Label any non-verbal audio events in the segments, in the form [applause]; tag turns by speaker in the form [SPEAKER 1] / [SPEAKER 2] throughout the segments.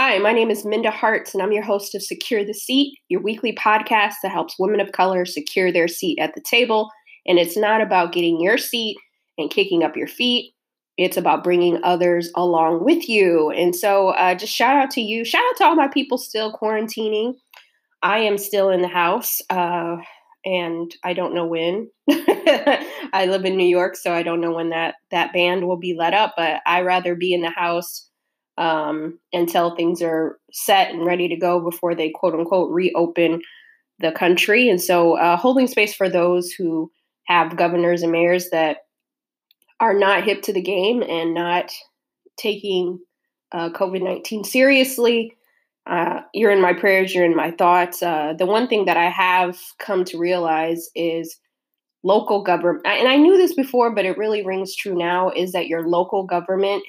[SPEAKER 1] Hi, my name is Minda Harts, and I'm your host of Secure the Seat, your weekly podcast that helps women of color secure their seat at the table. And it's not about getting your seat and kicking up your feet. It's about bringing others along with you. And so, uh, just shout out to you. Shout out to all my people still quarantining. I am still in the house, uh, and I don't know when. [laughs] I live in New York, so I don't know when that that band will be let up. But I rather be in the house um, until things are set and ready to go before they quote unquote reopen the country. And so, uh, holding space for those who have governors and mayors that are not hip to the game and not taking uh, COVID 19 seriously. Uh, you're in my prayers, you're in my thoughts. Uh, the one thing that I have come to realize is local government, and I knew this before, but it really rings true now, is that your local government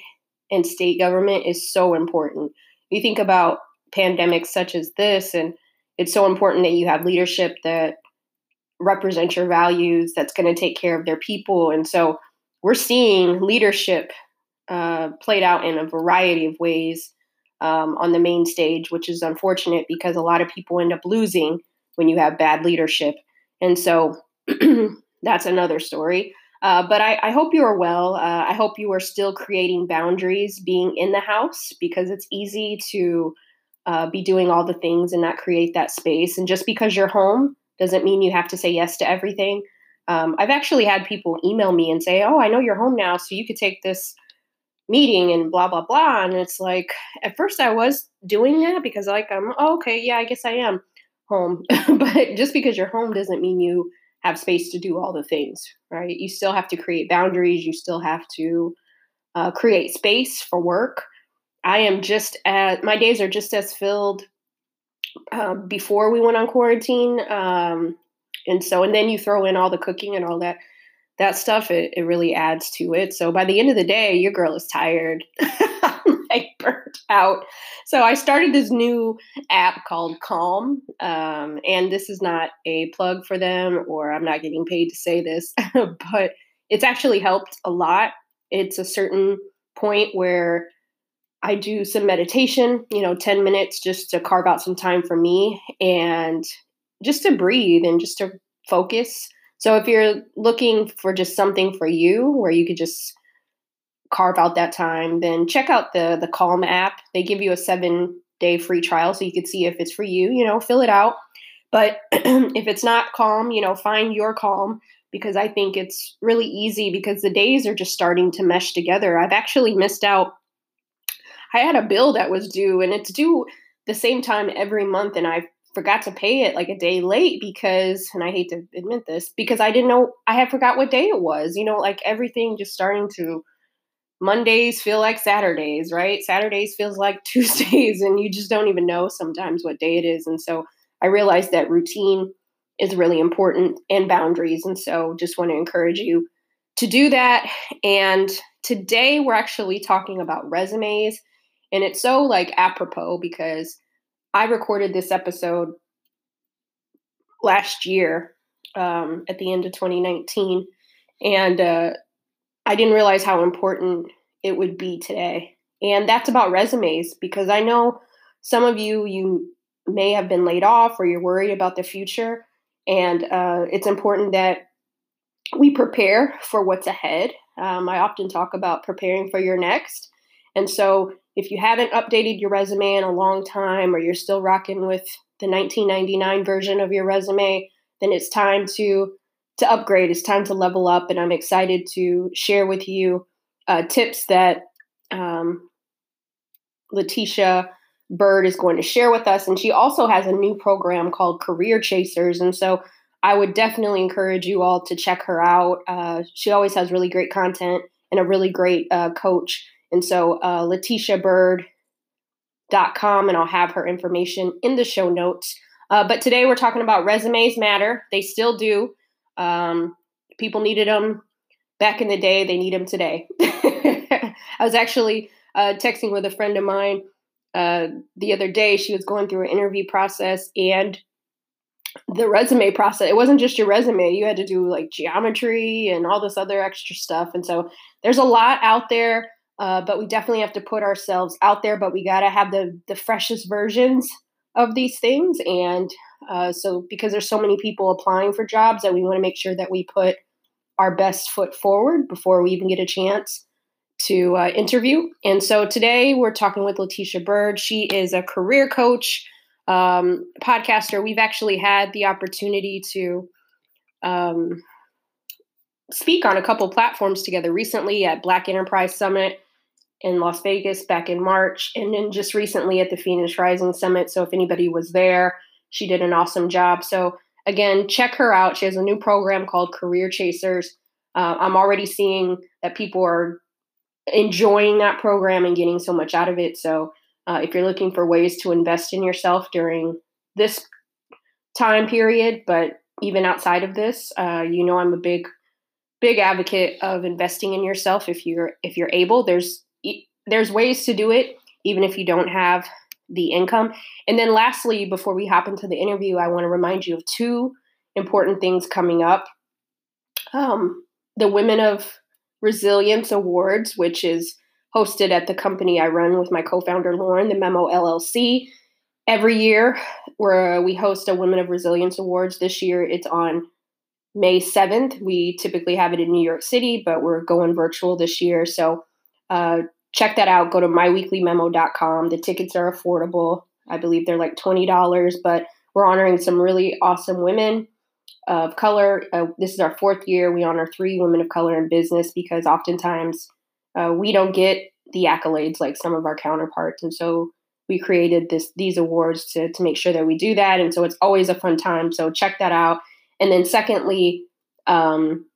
[SPEAKER 1] and state government is so important. You think about pandemics such as this, and it's so important that you have leadership that represent your values, that's going to take care of their people. And so we're seeing leadership uh, played out in a variety of ways um, on the main stage, which is unfortunate because a lot of people end up losing when you have bad leadership. And so [clears throat] that's another story. Uh, but I, I, hope you are well. Uh, I hope you are still creating boundaries being in the house because it's easy to uh, be doing all the things and not create that space. And just because you're home doesn't mean you have to say yes to everything. Um, I've actually had people email me and say, Oh, I know you're home now, so you could take this meeting and blah, blah, blah. And it's like, at first I was doing that because, like, I'm, oh, okay, yeah, I guess I am home. [laughs] but just because you're home doesn't mean you have space to do all the things, right? You still have to create boundaries. You still have to uh, create space for work. I am just at my days are just as filled uh, before we went on quarantine, um, and so and then you throw in all the cooking and all that that stuff. It, it really adds to it. So by the end of the day, your girl is tired. [laughs] burnt out. So I started this new app called Calm. Um, and this is not a plug for them, or I'm not getting paid to say this, [laughs] but it's actually helped a lot. It's a certain point where I do some meditation, you know, 10 minutes just to carve out some time for me and just to breathe and just to focus. So if you're looking for just something for you where you could just carve out that time, then check out the the Calm app. They give you a seven day free trial so you can see if it's for you. You know, fill it out. But [clears throat] if it's not calm, you know, find your calm because I think it's really easy because the days are just starting to mesh together. I've actually missed out. I had a bill that was due and it's due the same time every month and I forgot to pay it like a day late because and I hate to admit this because I didn't know I had forgot what day it was. You know, like everything just starting to Mondays feel like Saturdays, right? Saturdays feels like [laughs] Tuesdays, and you just don't even know sometimes what day it is. And so I realized that routine is really important and boundaries. And so just want to encourage you to do that. And today we're actually talking about resumes. And it's so like apropos because I recorded this episode last year um, at the end of 2019. And uh, I didn't realize how important it would be today. And that's about resumes because I know some of you, you may have been laid off or you're worried about the future. And uh, it's important that we prepare for what's ahead. Um, I often talk about preparing for your next. And so if you haven't updated your resume in a long time or you're still rocking with the 1999 version of your resume, then it's time to to upgrade. It's time to level up, and I'm excited to share with you uh, tips that um, Latesha Byrd is going to share with us. And she also has a new program called Career Chasers. And so I would definitely encourage you all to check her out. Uh, she always has really great content and a really great uh, coach. And so uh, LateshaByrd.com, and I'll have her information in the show notes. Uh, but today we're talking about resumes matter. They still do. Um, people needed them back in the day, they need them today. [laughs] I was actually uh, texting with a friend of mine uh, the other day. She was going through an interview process and the resume process. It wasn't just your resume, you had to do like geometry and all this other extra stuff. And so there's a lot out there. Uh, but we definitely have to put ourselves out there. But we got to have the the freshest versions of these things, and uh, so because there's so many people applying for jobs, that we want to make sure that we put our best foot forward before we even get a chance to uh, interview. And so today we're talking with Latesha Byrd. She is a career coach, um, podcaster. We've actually had the opportunity to um, speak on a couple platforms together recently at Black Enterprise Summit in Las Vegas back in March, and then just recently at the Phoenix Rising Summit. So if anybody was there, she did an awesome job. So again, check her out. She has a new program called Career Chasers. Uh, I'm already seeing that people are enjoying that program and getting so much out of it. So, uh, if you're looking for ways to invest in yourself during this time period, but even outside of this, uh, you know, I'm a big, big advocate of investing in yourself. If you're if you're able, there's there's ways to do it, even if you don't have the income. And then, lastly, before we hop into the interview, I want to remind you of two important things coming up. Um, the Women of Resilience Awards, which is hosted at the company I run with my co-founder Lauren, the Memo LLC. Every year, where we host a Women of Resilience Awards. This year, it's on May 7th. We typically have it in New York City, but we're going virtual this year. So uh, check that out. Go to myweeklymemo.com. The tickets are affordable. I believe they're like $20, but we're honoring some really awesome women of color. Uh, this is our fourth year. We honor three women of color in business because oftentimes uh, we don't get the accolades like some of our counterparts, and so we created this these awards to to make sure that we do that. And so it's always a fun time. So check that out. And then secondly, um,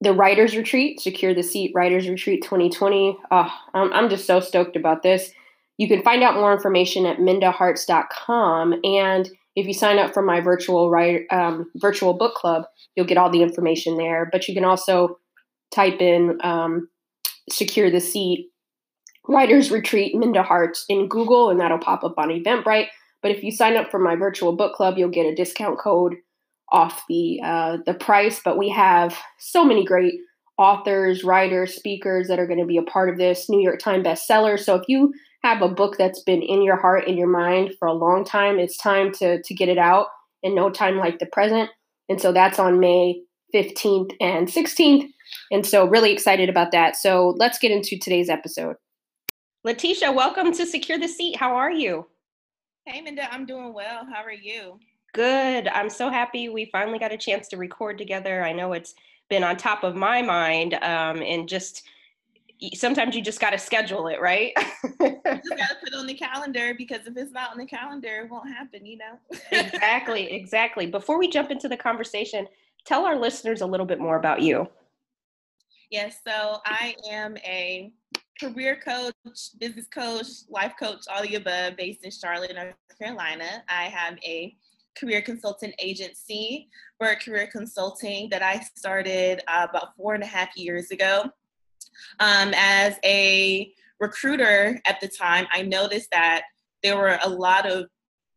[SPEAKER 1] the writers retreat, secure the seat writers retreat 2020. Oh, I'm, I'm just so stoked about this. You can find out more information at mindaharts.com and if you sign up for my virtual write, um, virtual book club, you'll get all the information there. But you can also type in um, "secure the seat" writers retreat Minda Harts in Google, and that'll pop up on Eventbrite. But if you sign up for my virtual book club, you'll get a discount code off the uh, the price. But we have so many great authors, writers, speakers that are going to be a part of this New York Times bestseller. So if you have a book that's been in your heart in your mind for a long time it's time to to get it out in no time like the present. And so that's on may 15th and 16th and so really excited about that. So let's get into today's episode. Latesha welcome to secure the seat. How are you?
[SPEAKER 2] Hey minda i'm doing well. How are you
[SPEAKER 1] good i'm so happy we finally got a chance to record together i know it's been on top of my mind um, and just sometimes you just got to schedule it, right? [laughs]
[SPEAKER 2] you just got to put it on the calendar because if it's not on the calendar, it won't happen, you know? [laughs]
[SPEAKER 1] exactly, exactly. Before we jump into the conversation, tell our listeners a little bit more about you.
[SPEAKER 2] Yes, so I am a career coach, business coach, life coach, all the above, based in Charlotte, North Carolina. I have a career consultant agency, Byrd Career Consulting, that I started uh, about four and a half years ago. Um, as a recruiter at the time, I noticed that there were a lot of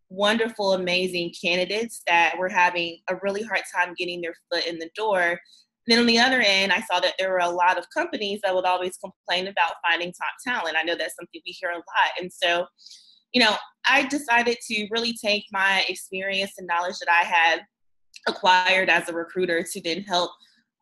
[SPEAKER 2] wonderful, amazing candidates that were having a really hard time getting their foot in the door. then on the other end, I saw that there were a lot of companies that would always complain about finding top talent. I know that's something we hear a lot. And so, you know, I decided to really take my experience and knowledge that I had acquired as a recruiter to then help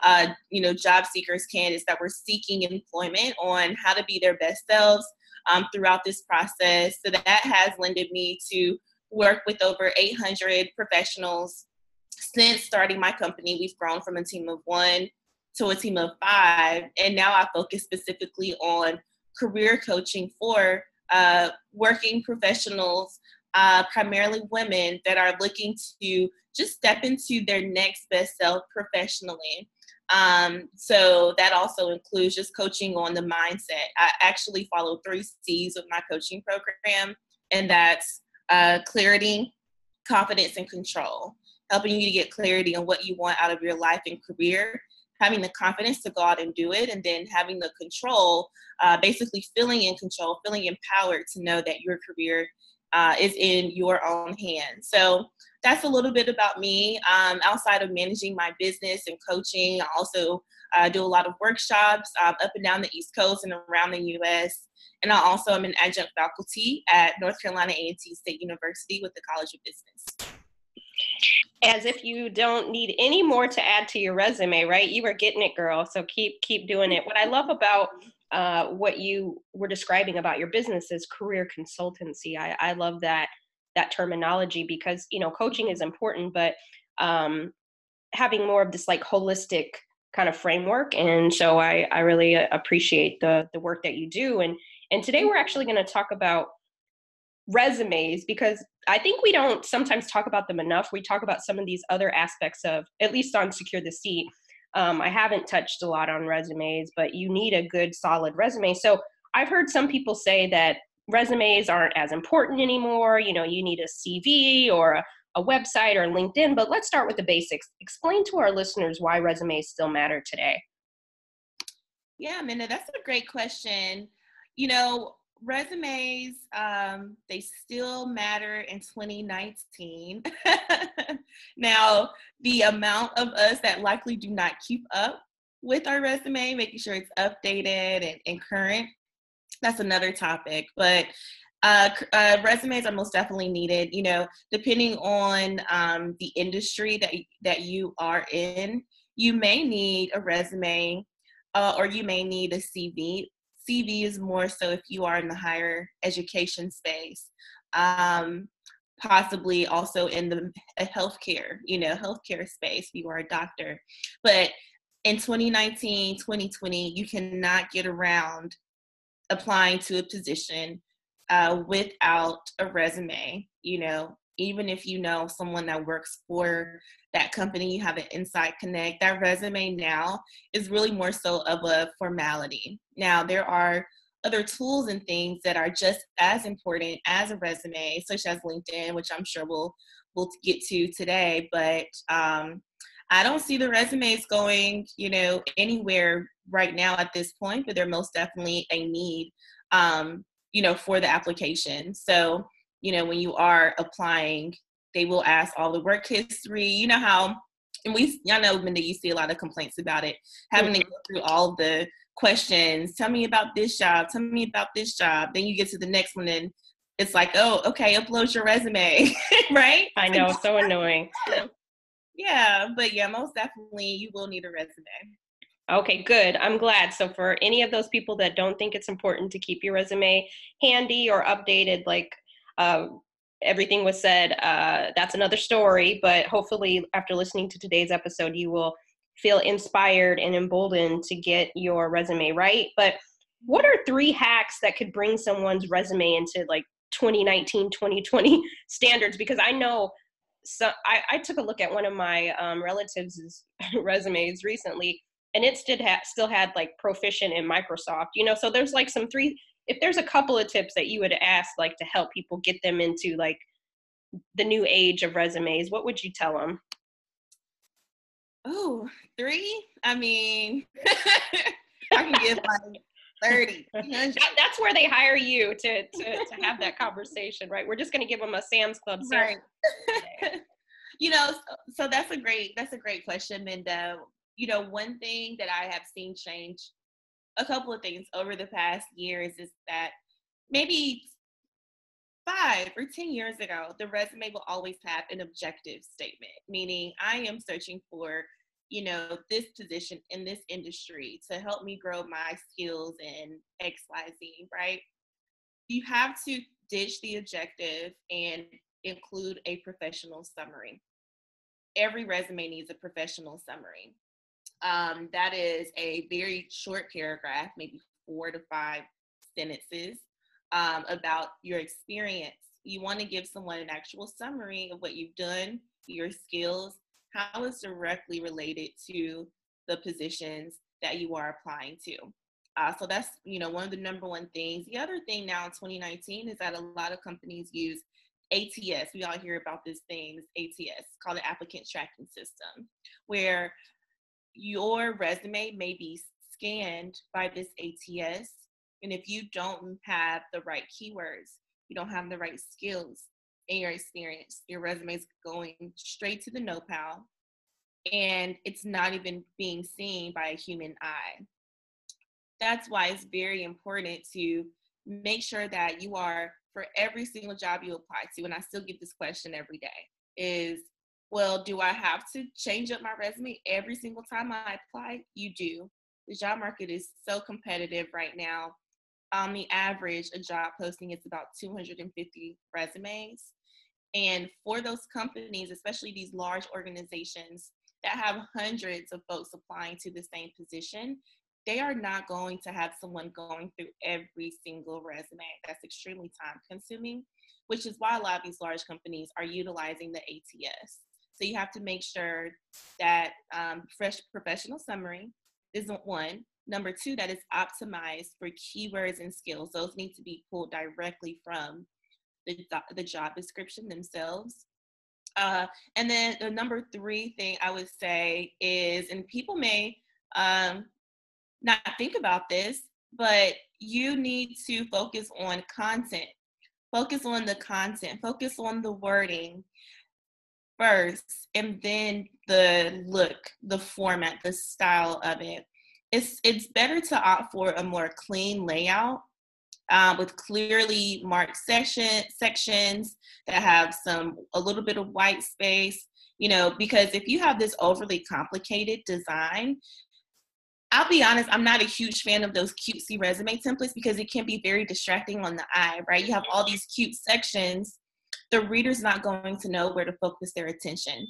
[SPEAKER 2] uh, you know, job seekers, candidates that were seeking employment on how to be their best selves um, throughout this process. So that has lended me to work with over 800 professionals since starting my company. We've grown from a team of one to a team of five, and now I focus specifically on career coaching for uh, working professionals, uh, primarily women that are looking to just step into their next best self professionally. Um, so that also includes just coaching on the mindset. I actually follow three C's with my coaching program, and that's uh, clarity, confidence, and control. Helping you to get clarity on what you want out of your life and career, having the confidence to go out and do it, and then having the control, uh, basically feeling in control, feeling empowered to know that your career uh, is in your own hands. So that's a little bit about me. Um, outside of managing my business and coaching, I also I do a lot of workshops um, up and down the East Coast and around the U.S. And I also am an adjunct faculty at North Carolina A&T State University with the College of Business.
[SPEAKER 3] As if you don't need any more to add to your resume, right? You are getting it, girl. So keep keep doing it. What I love about uh, what you were describing about your business is career consultancy. I, I love that that terminology because you know coaching is important, but um, having more of this like holistic kind of framework. And so I I really appreciate the the work that you do. And and today we're actually going to talk about resumes because I think we don't sometimes talk about them enough. We talk about some of these other aspects of, at least on Secure the Seat, um, I haven't touched a lot on resumes, but you need a good, solid resume. So I've heard some people say that resumes aren't as important anymore. You know, you need a CV or a, a website or LinkedIn. But let's start with the basics. Explain to our listeners why resumes still matter today.
[SPEAKER 2] Yeah, Minna, that's a great question. You know, resumes um, they still matter in 2019 [laughs] now the amount of us that likely do not keep up with our resume making sure it's updated and, and current that's another topic. But uh, uh, resumes are most definitely needed you know depending on um, the industry that, that you are in you may need a resume uh, or you may need a cv CV is more so if you are in the higher education space, um, possibly also in the healthcare, you know, healthcare space if you are a doctor. But in 2019, 2020, you cannot get around applying to a position uh, without a resume. You know, even if you know someone that works for that company, you have an inside connect. That resume now is really more so of a formality. Now, there are other tools and things that are just as important as a resume, such as LinkedIn, which I'm sure we'll we'll get to today. But um, I don't see the resumes going, you know, anywhere right now at this point. But they're most definitely a need, um, you know, for the application. So, you know, when you are applying they will ask all the work history. You know how, and we, y'all know, Minda, you see a lot of complaints about it, having mm-hmm. to go through all the questions. Tell me about this job. Tell me about this job. Then you get to the next one and it's like, oh, okay, upload your resume, [laughs] right?
[SPEAKER 3] I know, so annoying. [laughs]
[SPEAKER 2] yeah, but yeah, most definitely you will need a resume.
[SPEAKER 3] Okay, good. I'm glad. So, for any of those people that don't think it's important to keep your resume handy or updated, like uh, everything was said, uh, that's another story. But hopefully, after listening to today's episode, you will feel inspired and emboldened to get your resume right. But what are three hacks that could bring someone's resume into like 2019, 2020 [laughs] standards? Because I know so I, I took a look at one of my um, relatives' [laughs] resumes recently, and it still had still had like proficient in Microsoft. You know, so there's like some three if there's a couple of tips that you would ask like to help people get them into like the new age of resumes what would you tell them
[SPEAKER 2] oh three? I mean [laughs] i can give like 30
[SPEAKER 3] that, that's where they hire you to, to, to have that conversation right? We're just going to give them a sam's club
[SPEAKER 2] right. [laughs] You know so, so that's a great that's a great question minda. You know one thing that i have seen change a couple of things over the past years is that maybe five or 10 years ago, the resume will always have an objective statement, meaning I am searching for, you know, this position in this industry to help me grow my skills in XYZ, right? You have to ditch the objective and include a professional summary. Every resume needs a professional summary. Um, that is a very short paragraph, maybe four to five sentences um, about your experience. You want to give someone an actual summary of what you've done, your skills, how it's directly related to the positions that you are applying to. Uh, so that's you know one of the number one things. The other thing now in 2019 is that a lot of companies use ATS. We all hear about this thing, this ATS, called the applicant tracking system, where your resume may be scanned by this ATS. And if you don't have the right keywords, you don't have the right skills in your experience, your resume is going straight to the no pal. and it's not even being seen by a human eye. That's why it's very important to make sure that you are for every single job you apply to, and I still get this question every day, is well, do I have to change up my resume every single time I apply? You do. The job market is so competitive right now. On the average, a job posting is about 250 resumes. And for those companies, especially these large organizations that have hundreds of folks applying to the same position, they are not going to have someone going through every single resume. That's extremely time consuming, which is why a lot of these large companies are utilizing the ATS. So you have to make sure that um, fresh professional summary isn't one. Number two, that is optimized for keywords and skills. Those need to be pulled directly from the, the job description themselves. Uh, and then the number three thing I would say is, and people may um, not think about this, but you need to focus on content. Focus on the content, focus on the wording first, and then the look, the format, the style of it. It's it's better to opt for a more clean layout um, with clearly marked section sections that have some a little bit of white space. You know, because if you have this overly complicated design, I'll be honest, I'm not a huge fan of those cutesy resume templates because it can be very distracting on the eye, right? You have all these cute sections, the reader's not going to know where to focus their attention.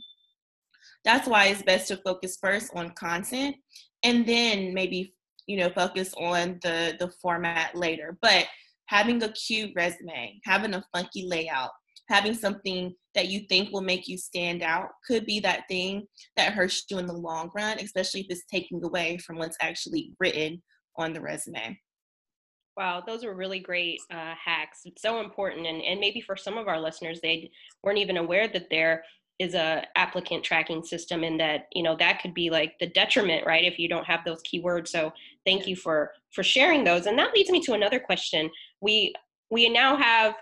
[SPEAKER 2] That's why it's best to focus first on content and then maybe, you know, focus on the the format later. But having a cute resume, having a funky layout, having something that you think will make you stand out could be that thing that hurts you in the long run, especially if it's taking away from what's actually written on the resume.
[SPEAKER 3] Wow, those are really great uh, hacks. It's so important, and and maybe for some of our listeners, they weren't even aware that there is a applicant tracking system, and that you know that could be like the detriment, right, if you don't have those keywords. So thank you for for sharing those, and that leads me to another question. We we now have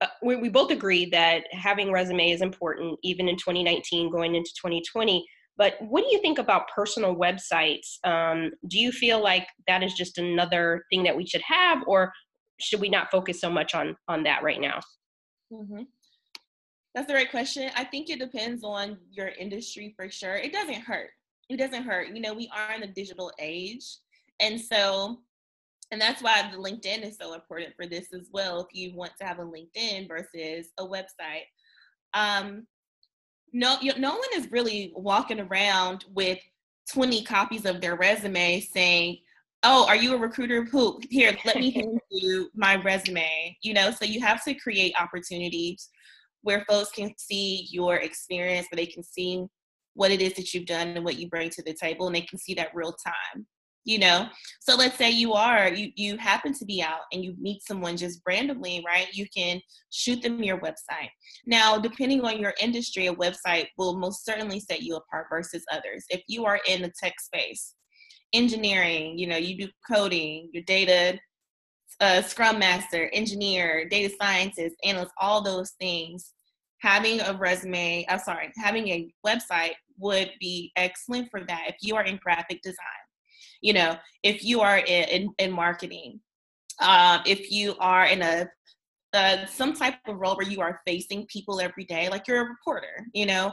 [SPEAKER 3] uh, we, we both agree that having resume is important even in 2019 going into 2020 but what do you think about personal websites? Um, do you feel like that is just another thing that we should have or should we not focus so much on on that right now?
[SPEAKER 2] Mm-hmm. that's the right question. I think it depends on your industry for sure. It doesn't hurt. It doesn't hurt. You know we are in the digital age and so and that's why the LinkedIn is so important for this as well. If you want to have a LinkedIn versus a website, um, no, you, no one is really walking around with 20 copies of their resume saying, "Oh, are you a recruiter? Who here? Let me hand [laughs] you my resume." You know, so you have to create opportunities where folks can see your experience, where they can see what it is that you've done and what you bring to the table, and they can see that real time you know? So let's say you are you you happen to be out and you meet someone just randomly right? You can shoot them your website. Now depending on your industry a website will most certainly set you apart versus others. If you are in the tech space engineering you know you do coding your data uh, scrum master engineer data scientist analyst all those things having a resume i'm sorry having a website would be excellent for that if you are in graphic design you know if you are in, in, in marketing um, if you are in a uh, some type of role where you are facing people every day like you're a reporter you know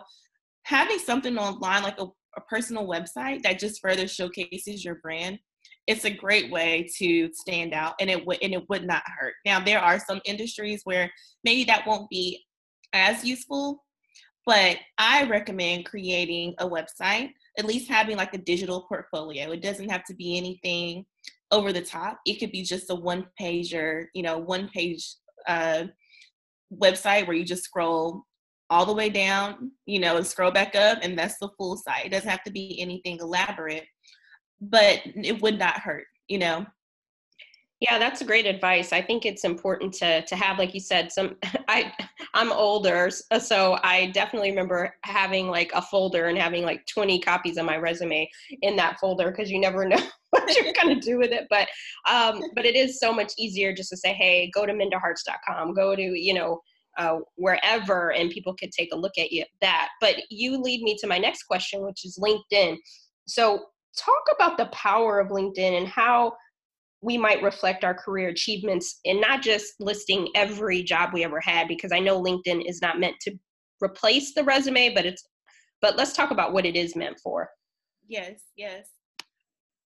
[SPEAKER 2] having something online like a, a personal website that just further showcases your brand it's a great way to stand out and it would and it would not hurt. Now there are some industries where maybe that won't be as useful but i recommend creating a website at least having like a digital portfolio. It doesn't have to be anything over the top. It could be just a one pager, you know, one page uh, website where you just scroll all the way down, you know, and scroll back up, and that's the full site. It doesn't have to be anything elaborate, but it would not hurt, you know.
[SPEAKER 3] Yeah, that's great advice. I think it's important to to have, like you said, some. [laughs] I I'm older, uh, so I definitely remember having like a folder and having like 20 copies of my resume in that folder because you never [laughs] know what you're gonna do with it. But um, but it is so much easier just to say, hey, go to mindaharts.com, go to you know
[SPEAKER 1] uh, wherever, and people could take a look at you that. But you lead me to my next question, which is LinkedIn. So, talk about the power of LinkedIn and how we might reflect our career achievements and not just listing every job we ever had because I know LinkedIn is not meant to replace the resume, but it's but let's talk about what it is meant for.
[SPEAKER 2] Yes, yes.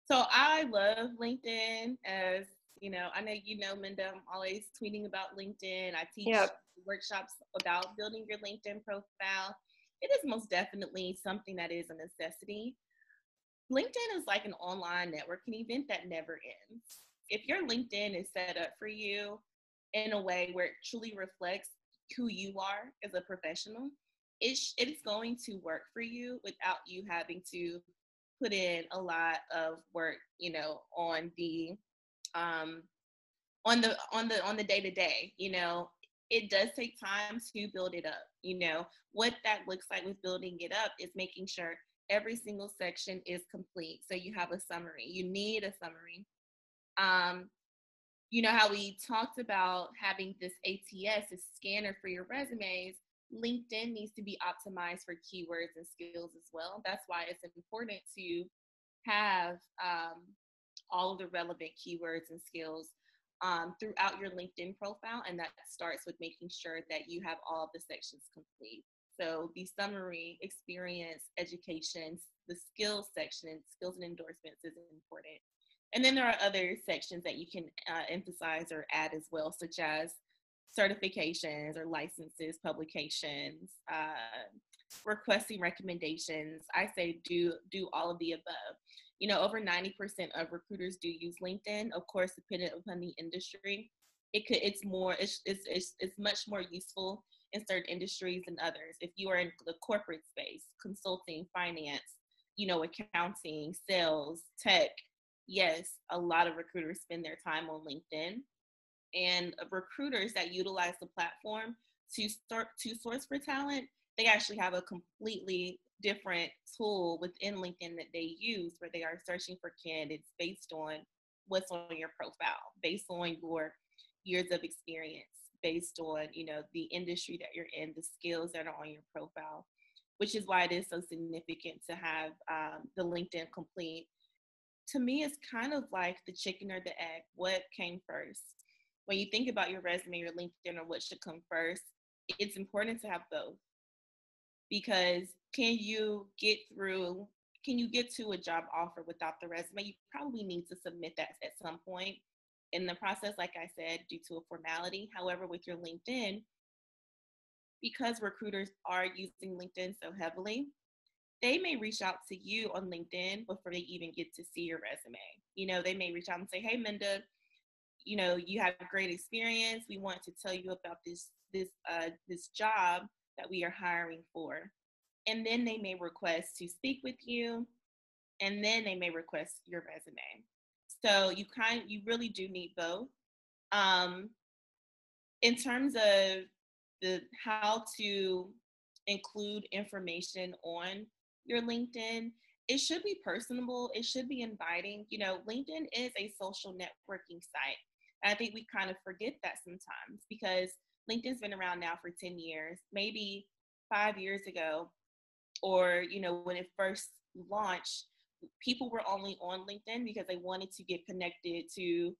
[SPEAKER 2] So I love LinkedIn as you know, I know you know, Minda, I'm always tweeting about LinkedIn. I teach yep. workshops about building your LinkedIn profile. It is most definitely something that is a necessity. LinkedIn is like an online networking event that never ends. If your LinkedIn is set up for you in a way where it truly reflects who you are as a professional, it's it's going to work for you without you having to put in a lot of work, you know, on the um on the on the on the day to day, you know, it does take time to build it up. You know, what that looks like with building it up is making sure every single section is complete. So you have a summary. You need a summary. Um, you know how we talked about having this ATS, this scanner for your resumes. LinkedIn needs to be optimized for keywords and skills as well. That's why it's important to have um, all of the relevant keywords and skills um, throughout your LinkedIn profile. And that starts with making sure that you have all of the sections complete. So the summary, experience, education, the skills section, skills and endorsements is important. And then there are other sections that you can uh, emphasize or add as well, such as certifications or licenses, publications, uh, requesting recommendations. I say do do all of the above. You know, over 90% of recruiters do use LinkedIn. Of course, depending upon the industry, it could it's more it's it's it's, it's much more useful in certain industries and others. If you are in the corporate space, consulting, finance, you know, accounting, sales, tech, yes, a lot of recruiters spend their time on LinkedIn. And recruiters that utilize the platform to start to source for talent, they actually have a completely different tool within LinkedIn that they use where they are searching for candidates based on what's on your profile, based on your years of experience based on you know the industry that you're in the skills that are on your profile which is why it is so significant to have um, the linkedin complete. To me it's kind of like the chicken or the egg what came first? When you think about your resume your linkedin or what should come first it's important to have both. Because can you get through can you get to a job offer without the resume? You probably need to submit that at some point in the process, like I said, due to a formality. However, with your LinkedIn, because recruiters are using LinkedIn so heavily, they may reach out to you on LinkedIn before they even get to see your resume. You know, they may reach out and say, "Hey, Minda, you know, you have great experience. We want to tell you about this this uh, this job that we are hiring for." And then they may request to speak with you, and then they may request your resume. So you kind you really do need both. Um, in terms of the how to include information on your LinkedIn, it should be personable. It should be inviting. You know, LinkedIn is a social networking site. And I think we kind of forget that sometimes because LinkedIn's been around now for 10 years, maybe five years ago, or, you know, when it first launched, people were only on LinkedIn because they wanted to get connected to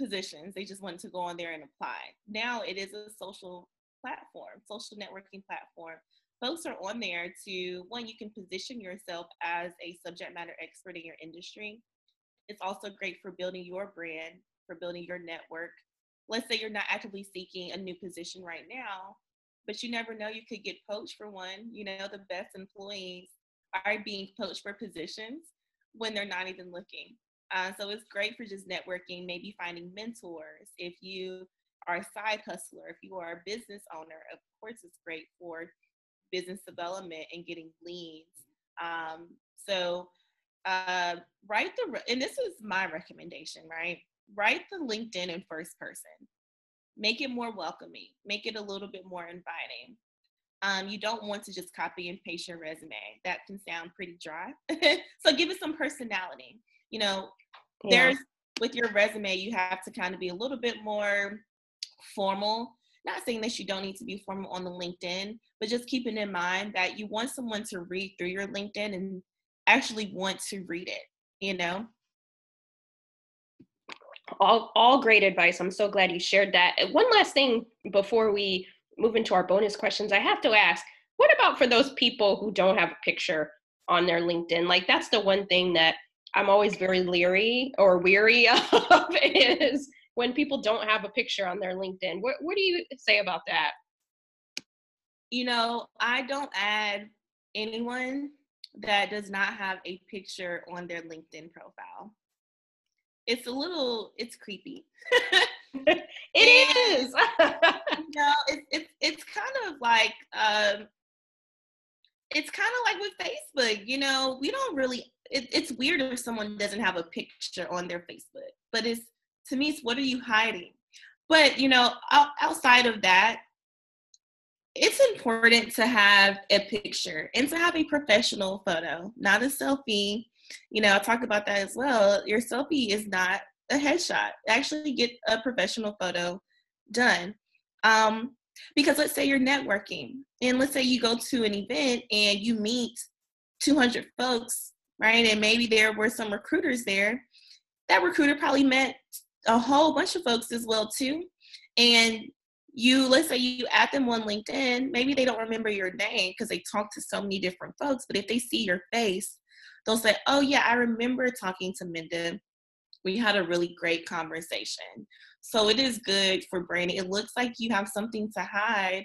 [SPEAKER 2] positions. They just wanted to go on there and apply. Now it is a social platform, social networking platform. Folks are on there to one, you can position yourself as a subject matter expert in your industry. It's also great for building your brand, for building your network. Let's say you're not actively seeking a new position right now, but you never know, you could get poached for one. You know, the best employees are being poached for positions when they're not even looking. Uh, so it's great for just networking, maybe finding mentors. If you are a side hustler, if you are a business owner, of course, it's great for business development and getting leads. Um, so uh, write the, and this is my recommendation, right? Write the LinkedIn in first person. Make it more welcoming, make it a little bit more inviting um, you don't want to just copy and paste your resume. That can sound pretty dry. [laughs] so give it some personality. You know, yeah. there's with your resume, you have to kind of be a little bit more formal. not saying that you don't need to be formal on the LinkedIn, but just keeping in mind that you want someone to read through your LinkedIn and actually want to read it, you know?
[SPEAKER 3] All, all great advice. I'm so glad you shared that. One last thing before we move into our bonus questions, I have to ask what about for those people who don't have a picture on their LinkedIn? Like, that's the one thing that I'm always very leery or weary [laughs] of is when people don't have a picture on their LinkedIn. What, what do you say about that?
[SPEAKER 2] You know, I don't add anyone that does not have a picture on their LinkedIn profile. It's a little, it's creepy. [laughs] [laughs]
[SPEAKER 3] it and,
[SPEAKER 2] you know, it's it's it's kind of like um, it's kind of like with Facebook. You know, we don't really. It, it's weird if someone doesn't have a picture on their Facebook, but it's to me, it's what are you hiding? But you know, outside of that, it's important to have a picture and to have a professional photo, not a selfie. You know, I talk about that as well. Your selfie is not a headshot. Actually, get a professional photo done. Um, because let's say you're networking, and let's say you go to an event and you meet 200 folks, right? And maybe there were some recruiters there. That recruiter probably met a whole bunch of folks as well too. And you let's say you add them on LinkedIn, maybe they don't remember your name because they talk to so many different folks, but if they see your face, they'll say, "Oh yeah, I remember talking to Minda. We had a really great conversation." So it is good for branding. It looks like you have something to hide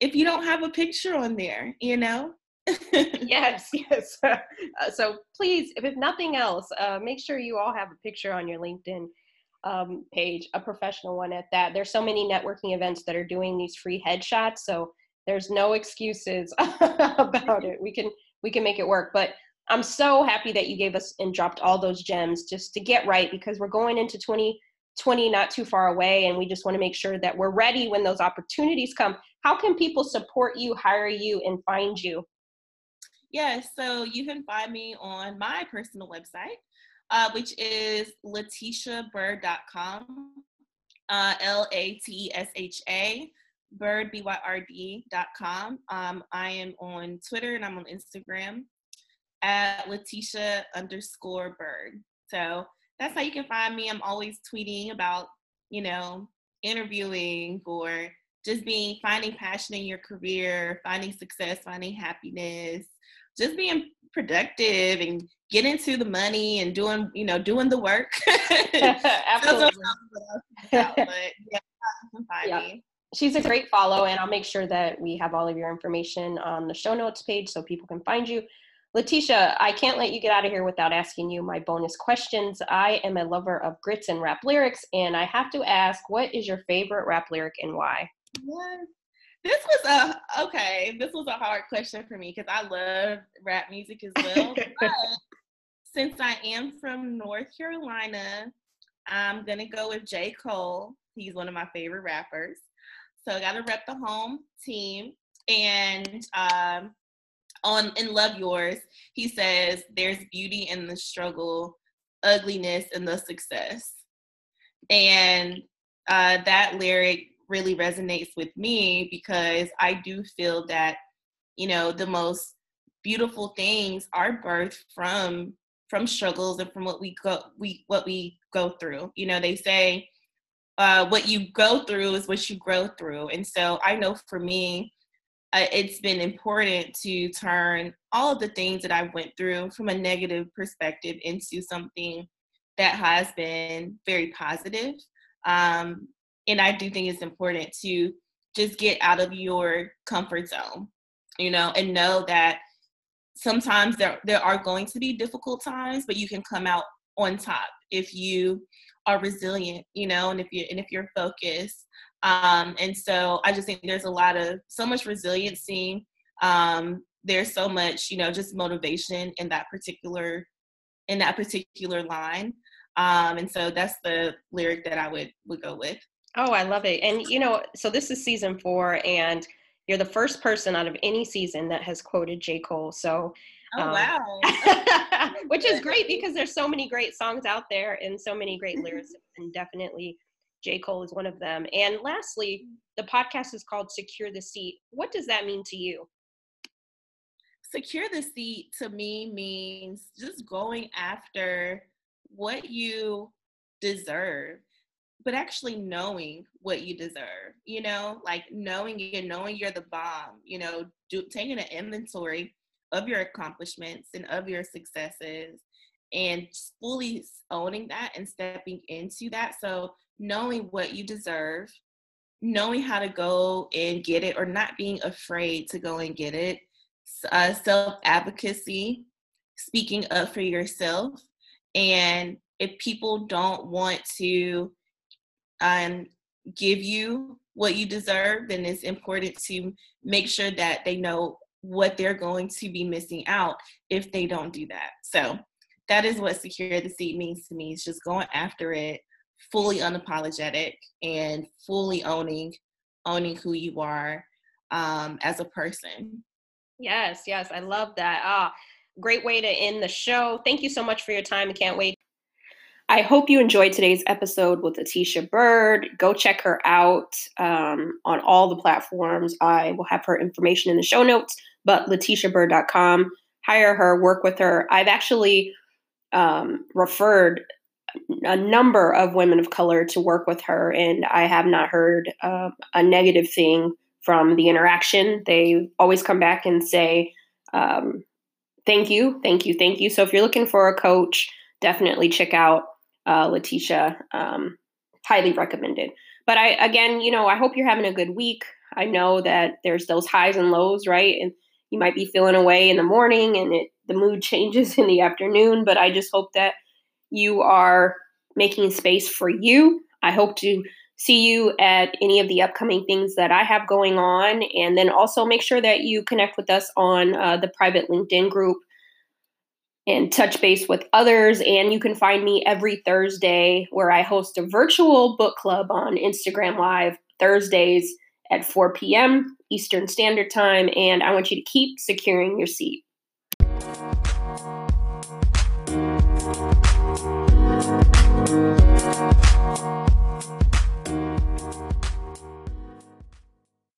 [SPEAKER 2] if you don't have a picture on there, you know? [laughs]
[SPEAKER 3] yes, yes. [laughs] Uh, so please, if nothing else, uh, make sure you all have a picture on your LinkedIn um, page, a professional one at that. There's so many networking events that are doing these free headshots, so there's no excuses [laughs] about it. We can we can make it work. But I'm so happy that you gave us and dropped all those gems just to get right because we're going into 2020 not too far away, and we just want to make sure that we're ready when those opportunities come. How can people support you, hire you, and find you?
[SPEAKER 2] Yes, so you can find me on my personal website, uh, which is lateshabyrd.com, uh, L A T S H A, Byrd, B Y R D.com. Um, I am on Twitter and I'm on Instagram at Latesha underscore Byrd. So that's how you can find me. I'm always tweeting about, you know, interviewing or just being finding passion in your career, finding success, finding happiness, just being productive and getting into the money and doing, you know, doing the work. [laughs] Absolutely. [laughs]
[SPEAKER 3] but yeah, yeah. She's a great follow, and I'll make sure that we have all of your information on the show notes page so people can find you. Latesha, I can't let you get out of here without asking you my bonus questions. I am a lover of grits and rap lyrics, and I have to ask, what is your favorite rap lyric and why?
[SPEAKER 2] This was a okay. This was a hard question for me because I love rap music as well. [laughs] but since I am from North Carolina, I'm gonna go with J. Cole. He's one of my favorite rappers. So I gotta rep the home team. And um, on in Love Yourz, he says, There's beauty in the struggle, ugliness in the success. And uh, that lyric really resonates with me because I do feel that, you know, the most beautiful things are birthed from from struggles and from what we go we what we go through. You know, they say uh, what you go through is what you grow through, and so I know for me, uh, it's been important to turn all of the things that I went through from a negative perspective into something that has been very positive. Um, and I do think it's important to just get out of your comfort zone, you know, and know that sometimes there there are going to be difficult times, but you can come out on top if you are resilient, you know, and if you and if you're focused. Um, and so I just think there's a lot of so much resiliency. Um, there's so much, you know, just motivation in that particular in that particular line. Um, and so that's the lyric that I would would go with.
[SPEAKER 3] Oh, I love it. And you know, so this is season four, and you're the first person out of any season that has quoted J. Cole. So
[SPEAKER 2] Oh um, wow. [laughs]
[SPEAKER 3] which is great because there's so many great songs out there and so many great lyrics and definitely
[SPEAKER 1] J. Cole is one of them. And lastly, the podcast is called Secure the Seat. What does that mean to you?
[SPEAKER 2] Secure the seat to me means just going after what you deserve but actually knowing what you deserve, you know, like knowing and knowing you're the bomb, you know, do, taking an inventory of your accomplishments and of your successes and fully owning that and stepping into that. So knowing what you deserve, knowing how to go and get it or not being afraid to go and get it, uh, self advocacy, speaking up for yourself. And if people don't want to and give you what you deserve, then it's important to make sure that they know what they're going to be missing out if they don't do that. So that is what secure the seat means to me. It's just going after it, fully unapologetic and fully owning owning who you are um, as a person.
[SPEAKER 1] Yes, yes, I love that. Ah, great way to end the show. Thank you so much for your time. I can't wait I hope you enjoyed today's episode with Latesha Byrd. Go check her out um, on all the platforms. I will have her information in the show notes, but LateshaByrd.com. Hire her, work with her. I've actually um, referred a number of women of color to work with her, and I have not heard uh, a negative thing from the interaction. They always come back and say, um, Thank you, thank you, thank you. So if you're looking for a coach, definitely check out uh, Latesha. Um, highly recommended. But I, again, you know, I hope you're having a good week. I know that there's those highs and lows, right? And you might be feeling away in the morning and it, the mood [laughs] changes in the afternoon. But I just hope that you are making space for you. I hope to see you at any of the upcoming things that I have going on. And then also make sure that you connect with us on uh, the private LinkedIn group and touch base with others. And you can find me every Thursday where I host a virtual book club on Instagram Live Thursdays at 4 p.m. Eastern Standard Time. And I want you to keep securing your seat.